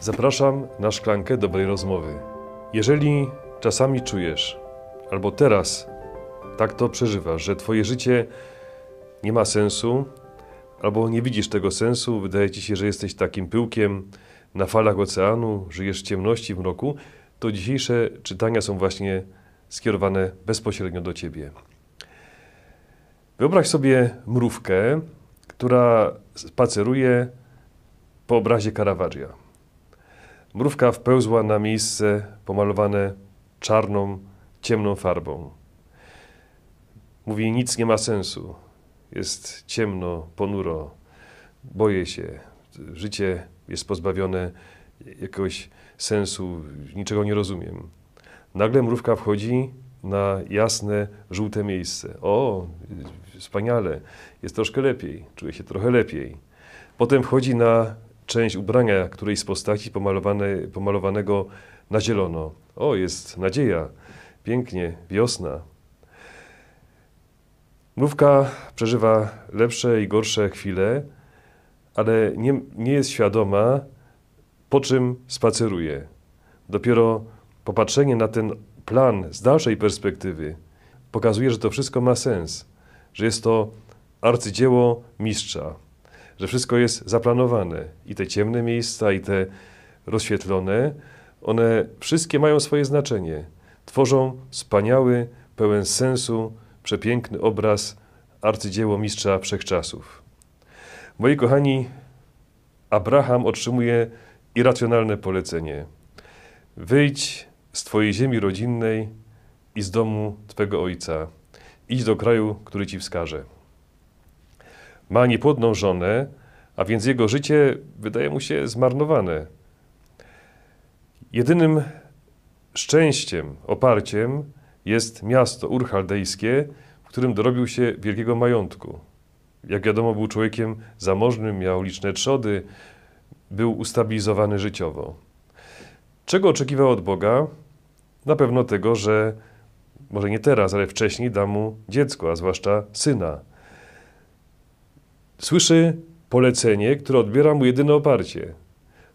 Zapraszam na szklankę dobrej rozmowy. Jeżeli czasami czujesz, albo teraz tak to przeżywasz, że Twoje życie nie ma sensu, albo nie widzisz tego sensu, wydaje Ci się, że jesteś takim pyłkiem na falach oceanu, żyjesz w ciemności, w mroku, to dzisiejsze czytania są właśnie skierowane bezpośrednio do Ciebie. Wyobraź sobie mrówkę, która spaceruje po obrazie Caravaggia. Mrówka wpełzła na miejsce pomalowane czarną, ciemną farbą. Mówi, nic nie ma sensu. Jest ciemno, ponuro, boję się. Życie jest pozbawione jakiegoś sensu, niczego nie rozumiem. Nagle mrówka wchodzi na jasne, żółte miejsce. O, wspaniale, jest troszkę lepiej, czuję się trochę lepiej. Potem wchodzi na część ubrania którejś z postaci pomalowane, pomalowanego na zielono. O, jest nadzieja, pięknie, wiosna. Mrówka przeżywa lepsze i gorsze chwile, ale nie, nie jest świadoma, po czym spaceruje. Dopiero popatrzenie na ten plan z dalszej perspektywy pokazuje, że to wszystko ma sens, że jest to arcydzieło mistrza, że wszystko jest zaplanowane i te ciemne miejsca, i te rozświetlone, one wszystkie mają swoje znaczenie. Tworzą wspaniały, pełen sensu, przepiękny obraz arcydzieło mistrza wszechczasów. Moi kochani, Abraham otrzymuje irracjonalne polecenie. Wyjdź z Twojej ziemi rodzinnej i z domu Twego ojca. Idź do kraju, który Ci wskaże. Ma niepłodną żonę, a więc jego życie wydaje mu się zmarnowane. Jedynym szczęściem, oparciem jest miasto urchaldejskie, w którym dorobił się wielkiego majątku. Jak wiadomo, był człowiekiem zamożnym, miał liczne trzody, był ustabilizowany życiowo. Czego oczekiwał od Boga? Na pewno tego, że może nie teraz, ale wcześniej da mu dziecko, a zwłaszcza syna. Słyszy polecenie, które odbiera mu jedyne oparcie.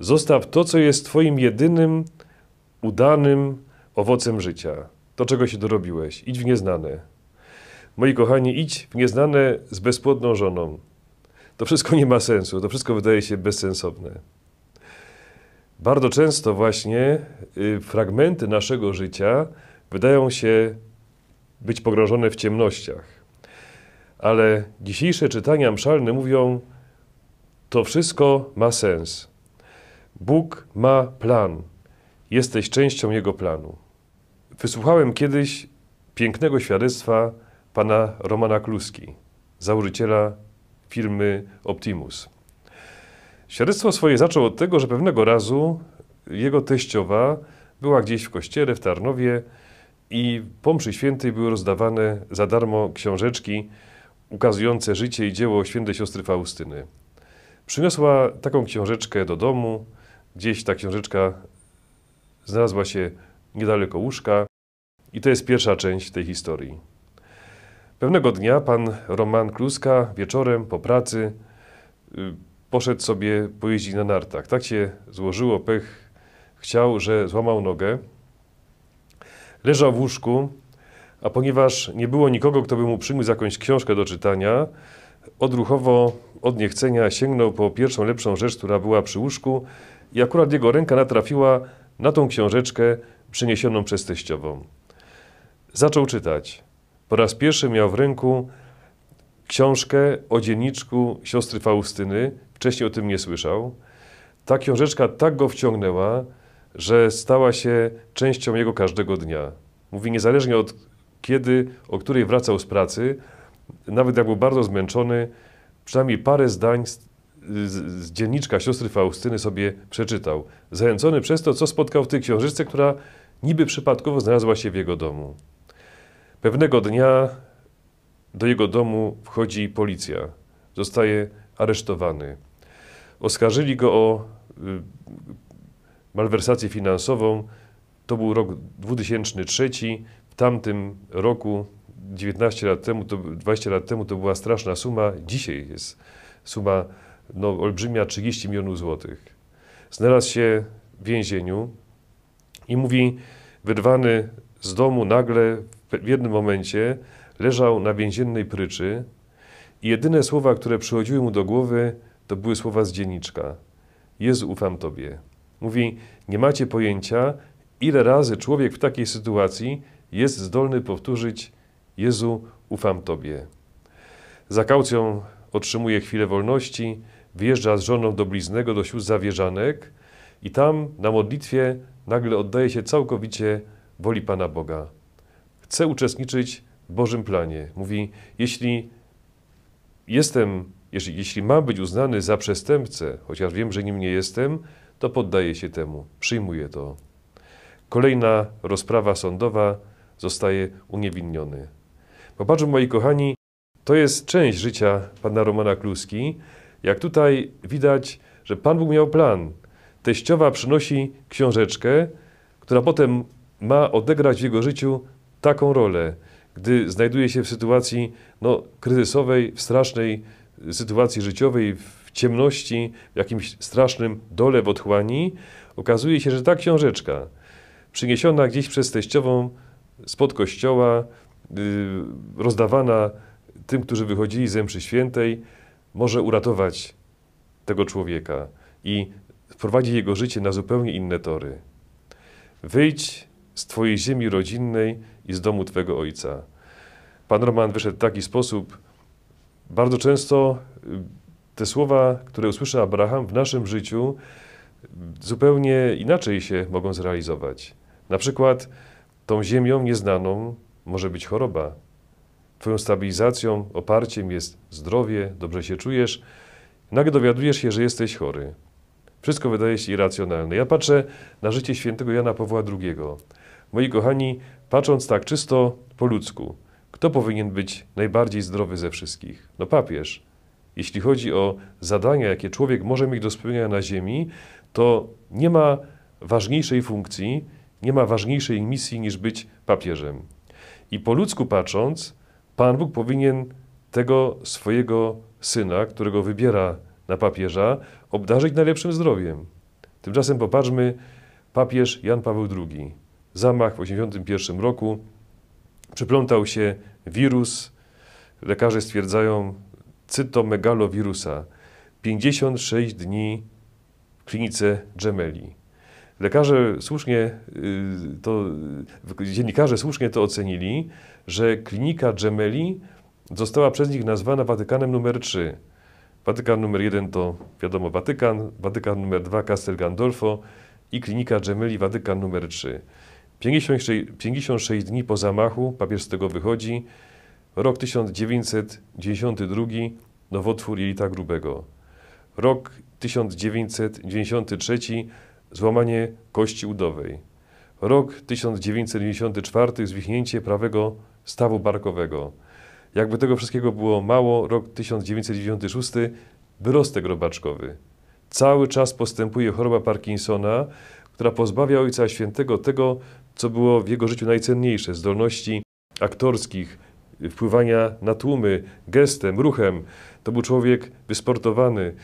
Zostaw to, co jest Twoim jedynym, udanym owocem życia. To, czego się dorobiłeś. Idź w nieznane. Moi kochani, idź w nieznane z bezpłodną żoną. To wszystko nie ma sensu, to wszystko wydaje się bezsensowne. Bardzo często właśnie y, fragmenty naszego życia wydają się być pogrążone w ciemnościach. Ale dzisiejsze czytania mszalne mówią, to wszystko ma sens. Bóg ma plan. Jesteś częścią Jego planu. Wysłuchałem kiedyś pięknego świadectwa pana Romana Kluski, założyciela firmy Optimus. Świadectwo swoje zaczął od tego, że pewnego razu jego teściowa była gdzieś w kościele w Tarnowie i po mszy świętej były rozdawane za darmo książeczki ukazujące życie i dzieło świętej siostry Faustyny. Przyniosła taką książeczkę do domu. Gdzieś ta książeczka znalazła się niedaleko łóżka. I to jest pierwsza część tej historii. Pewnego dnia pan Roman Kluska wieczorem po pracy y, poszedł sobie pojeździć na nartach. Tak się złożyło, pech chciał, że złamał nogę. Leżał w łóżku, a ponieważ nie było nikogo, kto by mu przyniósł jakąś książkę do czytania, odruchowo, od niechcenia sięgnął po pierwszą lepszą rzecz, która była przy łóżku i akurat jego ręka natrafiła na tą książeczkę przyniesioną przez teściową. Zaczął czytać. Po raz pierwszy miał w ręku książkę o dzienniczku siostry Faustyny. Wcześniej o tym nie słyszał. Ta książeczka tak go wciągnęła, że stała się częścią jego każdego dnia. Mówi, niezależnie od kiedy, o której wracał z pracy, nawet jak był bardzo zmęczony, przynajmniej parę zdań z, z, z dzienniczka siostry Faustyny sobie przeczytał. Zachęcony przez to, co spotkał w tej książeczce, która niby przypadkowo znalazła się w jego domu. Pewnego dnia do jego domu wchodzi policja. Zostaje aresztowany. Oskarżyli go o y, malwersację finansową. To był rok 2003. Tamtym roku, 19 lat temu, to, 20 lat temu, to była straszna suma. Dzisiaj jest suma no, olbrzymia 30 milionów złotych. znalazł się w więzieniu i mówi, wyrwany z domu nagle w jednym momencie leżał na więziennej pryczy i jedyne słowa, które przychodziły mu do głowy, to były słowa z dzienniczka. Jezu, ufam Tobie. Mówi, nie macie pojęcia, ile razy człowiek w takiej sytuacji jest zdolny powtórzyć Jezu, ufam Tobie. Za kaucją otrzymuje chwilę wolności, wyjeżdża z żoną do Bliznego, do sióstr Zawierzanek i tam na modlitwie nagle oddaje się całkowicie woli Pana Boga. Chce uczestniczyć w Bożym planie. Mówi, jeśli jestem, jeśli, jeśli mam być uznany za przestępcę, chociaż wiem, że nim nie jestem, to poddaję się temu, przyjmuję to. Kolejna rozprawa sądowa zostaje uniewinniony. Popatrzmy, moi kochani, to jest część życia pana Romana Kluski. Jak tutaj widać, że Pan Bóg miał plan. Teściowa przynosi książeczkę, która potem ma odegrać w jego życiu taką rolę, gdy znajduje się w sytuacji no, kryzysowej, w strasznej sytuacji życiowej, w ciemności, w jakimś strasznym dole w otchłani, okazuje się, że ta książeczka, przyniesiona gdzieś przez teściową spod kościoła, yy, rozdawana tym, którzy wychodzili z mszy świętej, może uratować tego człowieka i wprowadzić jego życie na zupełnie inne tory. Wyjdź z Twojej ziemi rodzinnej i z domu Twego ojca. Pan Roman wyszedł w taki sposób. Bardzo często y, te słowa, które usłyszy Abraham w naszym życiu, zupełnie inaczej się mogą zrealizować. Na przykład tą ziemią nieznaną może być choroba. Twoją stabilizacją, oparciem jest zdrowie, dobrze się czujesz. Nagle dowiadujesz się, że jesteś chory. Wszystko wydaje się irracjonalne. Ja patrzę na życie świętego Jana Pawła II. Moi kochani, patrząc tak czysto po ludzku, kto powinien być najbardziej zdrowy ze wszystkich? No papież. Jeśli chodzi o zadania, jakie człowiek może mieć do spełnienia na ziemi, to nie ma ważniejszej funkcji, nie ma ważniejszej misji niż być papieżem. I po ludzku patrząc, Pan Bóg powinien tego swojego syna, którego wybiera na papieża, obdarzyć najlepszym zdrowiem. Tymczasem popatrzmy, papież Jan Paweł II. Zamach w 1981 roku. Przyplątał się wirus, lekarze stwierdzają cytomegalowirusa. 56 dni w klinice Gemelli. Lekarze słusznie y, to, dziennikarze słusznie to ocenili, że klinika Gemelli została przez nich nazwana Watykanem numer 3. Watykan numer 1 to wiadomo Watykan, Watykan numer 2 Castel Gandolfo i klinika Gemelli Watykan numer 3. 56, 56 dni po zamachu papież z tego wychodzi. Rok 1992 nowotwór jelita grubego. Rok 1993 złamanie kości udowej. Rok 1994 zwichnięcie prawego stawu barkowego. Jakby tego wszystkiego było mało, rok 1996 wyrostek robaczkowy. Cały czas postępuje choroba Parkinsona, która pozbawia Ojca Świętego tego, co było w jego życiu najcenniejsze zdolności aktorskich, wpływania na tłumy, gestem, ruchem. To był człowiek wysportowany.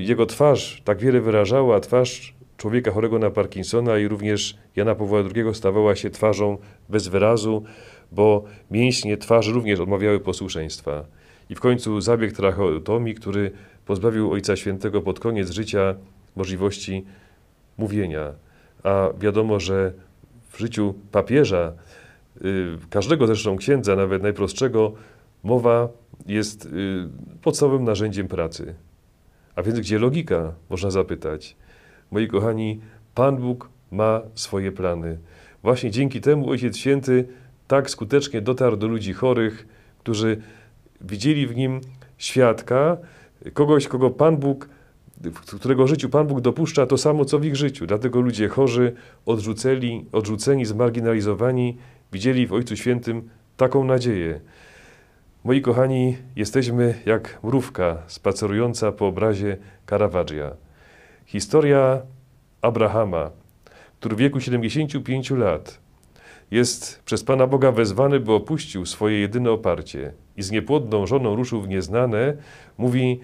Jego twarz tak wiele wyrażała, twarz człowieka chorego na Parkinsona i również Jana Pawła II stawała się twarzą bez wyrazu, bo mięśnie twarzy również odmawiały posłuszeństwa. I w końcu zabieg tracheotomii, który pozbawił Ojca Świętego pod koniec życia możliwości mówienia. A wiadomo, że w życiu papieża, y, każdego zresztą księdza, nawet najprostszego, mowa jest y, podstawowym narzędziem pracy. A więc gdzie logika, można zapytać. Moi kochani, Pan Bóg ma swoje plany. Właśnie dzięki temu Ojciec Święty tak skutecznie dotarł do ludzi chorych, którzy widzieli w nim świadka, kogoś, kogo Pan Bóg, w którego życiu Pan Bóg dopuszcza to samo, co w ich życiu. Dlatego ludzie chorzy, odrzuceni, odrzuceni, zmarginalizowani, widzieli w Ojcu Świętym taką nadzieję. Moi kochani, jesteśmy jak mrówka spacerująca po obrazie Caravaggia. Historia Abrahama, który w wieku 75 lat jest przez Pana Boga wezwany, by opuścił swoje jedyne oparcie i z niepłodną żoną ruszył w nieznane, mówi: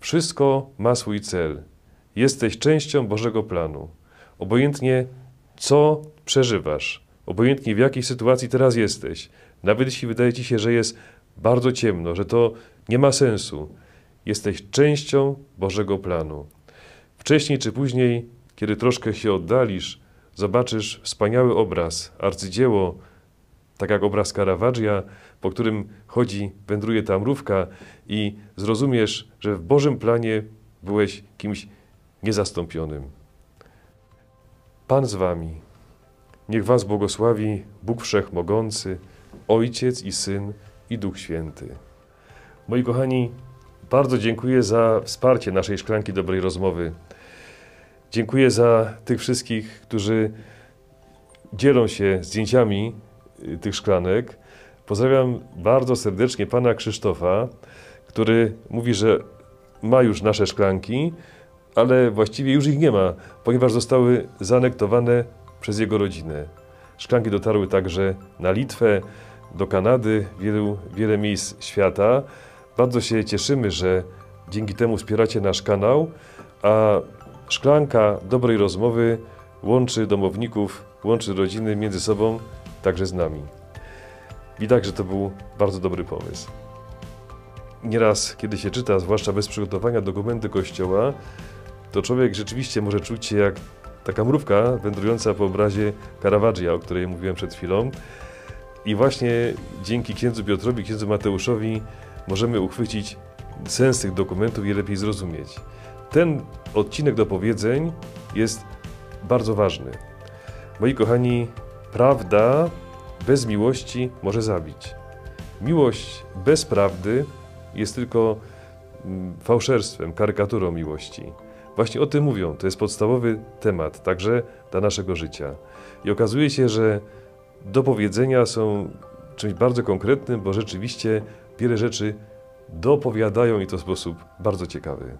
Wszystko ma swój cel. Jesteś częścią Bożego planu. Obojętnie co przeżywasz, obojętnie w jakiej sytuacji teraz jesteś, nawet jeśli wydaje ci się, że jest bardzo ciemno, że to nie ma sensu, jesteś częścią Bożego planu. Wcześniej czy później, kiedy troszkę się oddalisz, zobaczysz wspaniały obraz, arcydzieło, tak jak obraz Caravaggia, po którym chodzi, wędruje ta mrówka i zrozumiesz, że w Bożym planie byłeś kimś niezastąpionym. Pan z wami. Niech was błogosławi Bóg Wszechmogący, Ojciec i Syn i Duch Święty. Moi kochani, bardzo dziękuję za wsparcie naszej szklanki dobrej rozmowy. Dziękuję za tych wszystkich, którzy dzielą się zdjęciami y, tych szklanek. Pozdrawiam bardzo serdecznie pana Krzysztofa, który mówi, że ma już nasze szklanki, ale właściwie już ich nie ma, ponieważ zostały zaanektowane przez jego rodzinę. Szklanki dotarły także na Litwę, do Kanady, wielu, wiele miejsc świata. Bardzo się cieszymy, że dzięki temu wspieracie nasz kanał, a szklanka dobrej rozmowy łączy domowników, łączy rodziny między sobą, także z nami. Widać, że to był bardzo dobry pomysł. Nieraz, kiedy się czyta, zwłaszcza bez przygotowania dokumenty Kościoła, to człowiek rzeczywiście może czuć się jak taka mrówka wędrująca po obrazie Caravaggia, o której mówiłem przed chwilą. I właśnie dzięki księdzu Piotrowi, księdzu Mateuszowi możemy uchwycić sens tych dokumentów i lepiej zrozumieć. Ten odcinek do powiedzeń jest bardzo ważny. Moi kochani, prawda bez miłości może zabić. Miłość bez prawdy jest tylko mm, fałszerstwem, karykaturą miłości. Właśnie o tym mówią. To jest podstawowy temat, także dla naszego życia. I okazuje się, że do powiedzenia są czymś bardzo konkretnym, bo rzeczywiście wiele rzeczy dopowiadają i to w sposób bardzo ciekawy.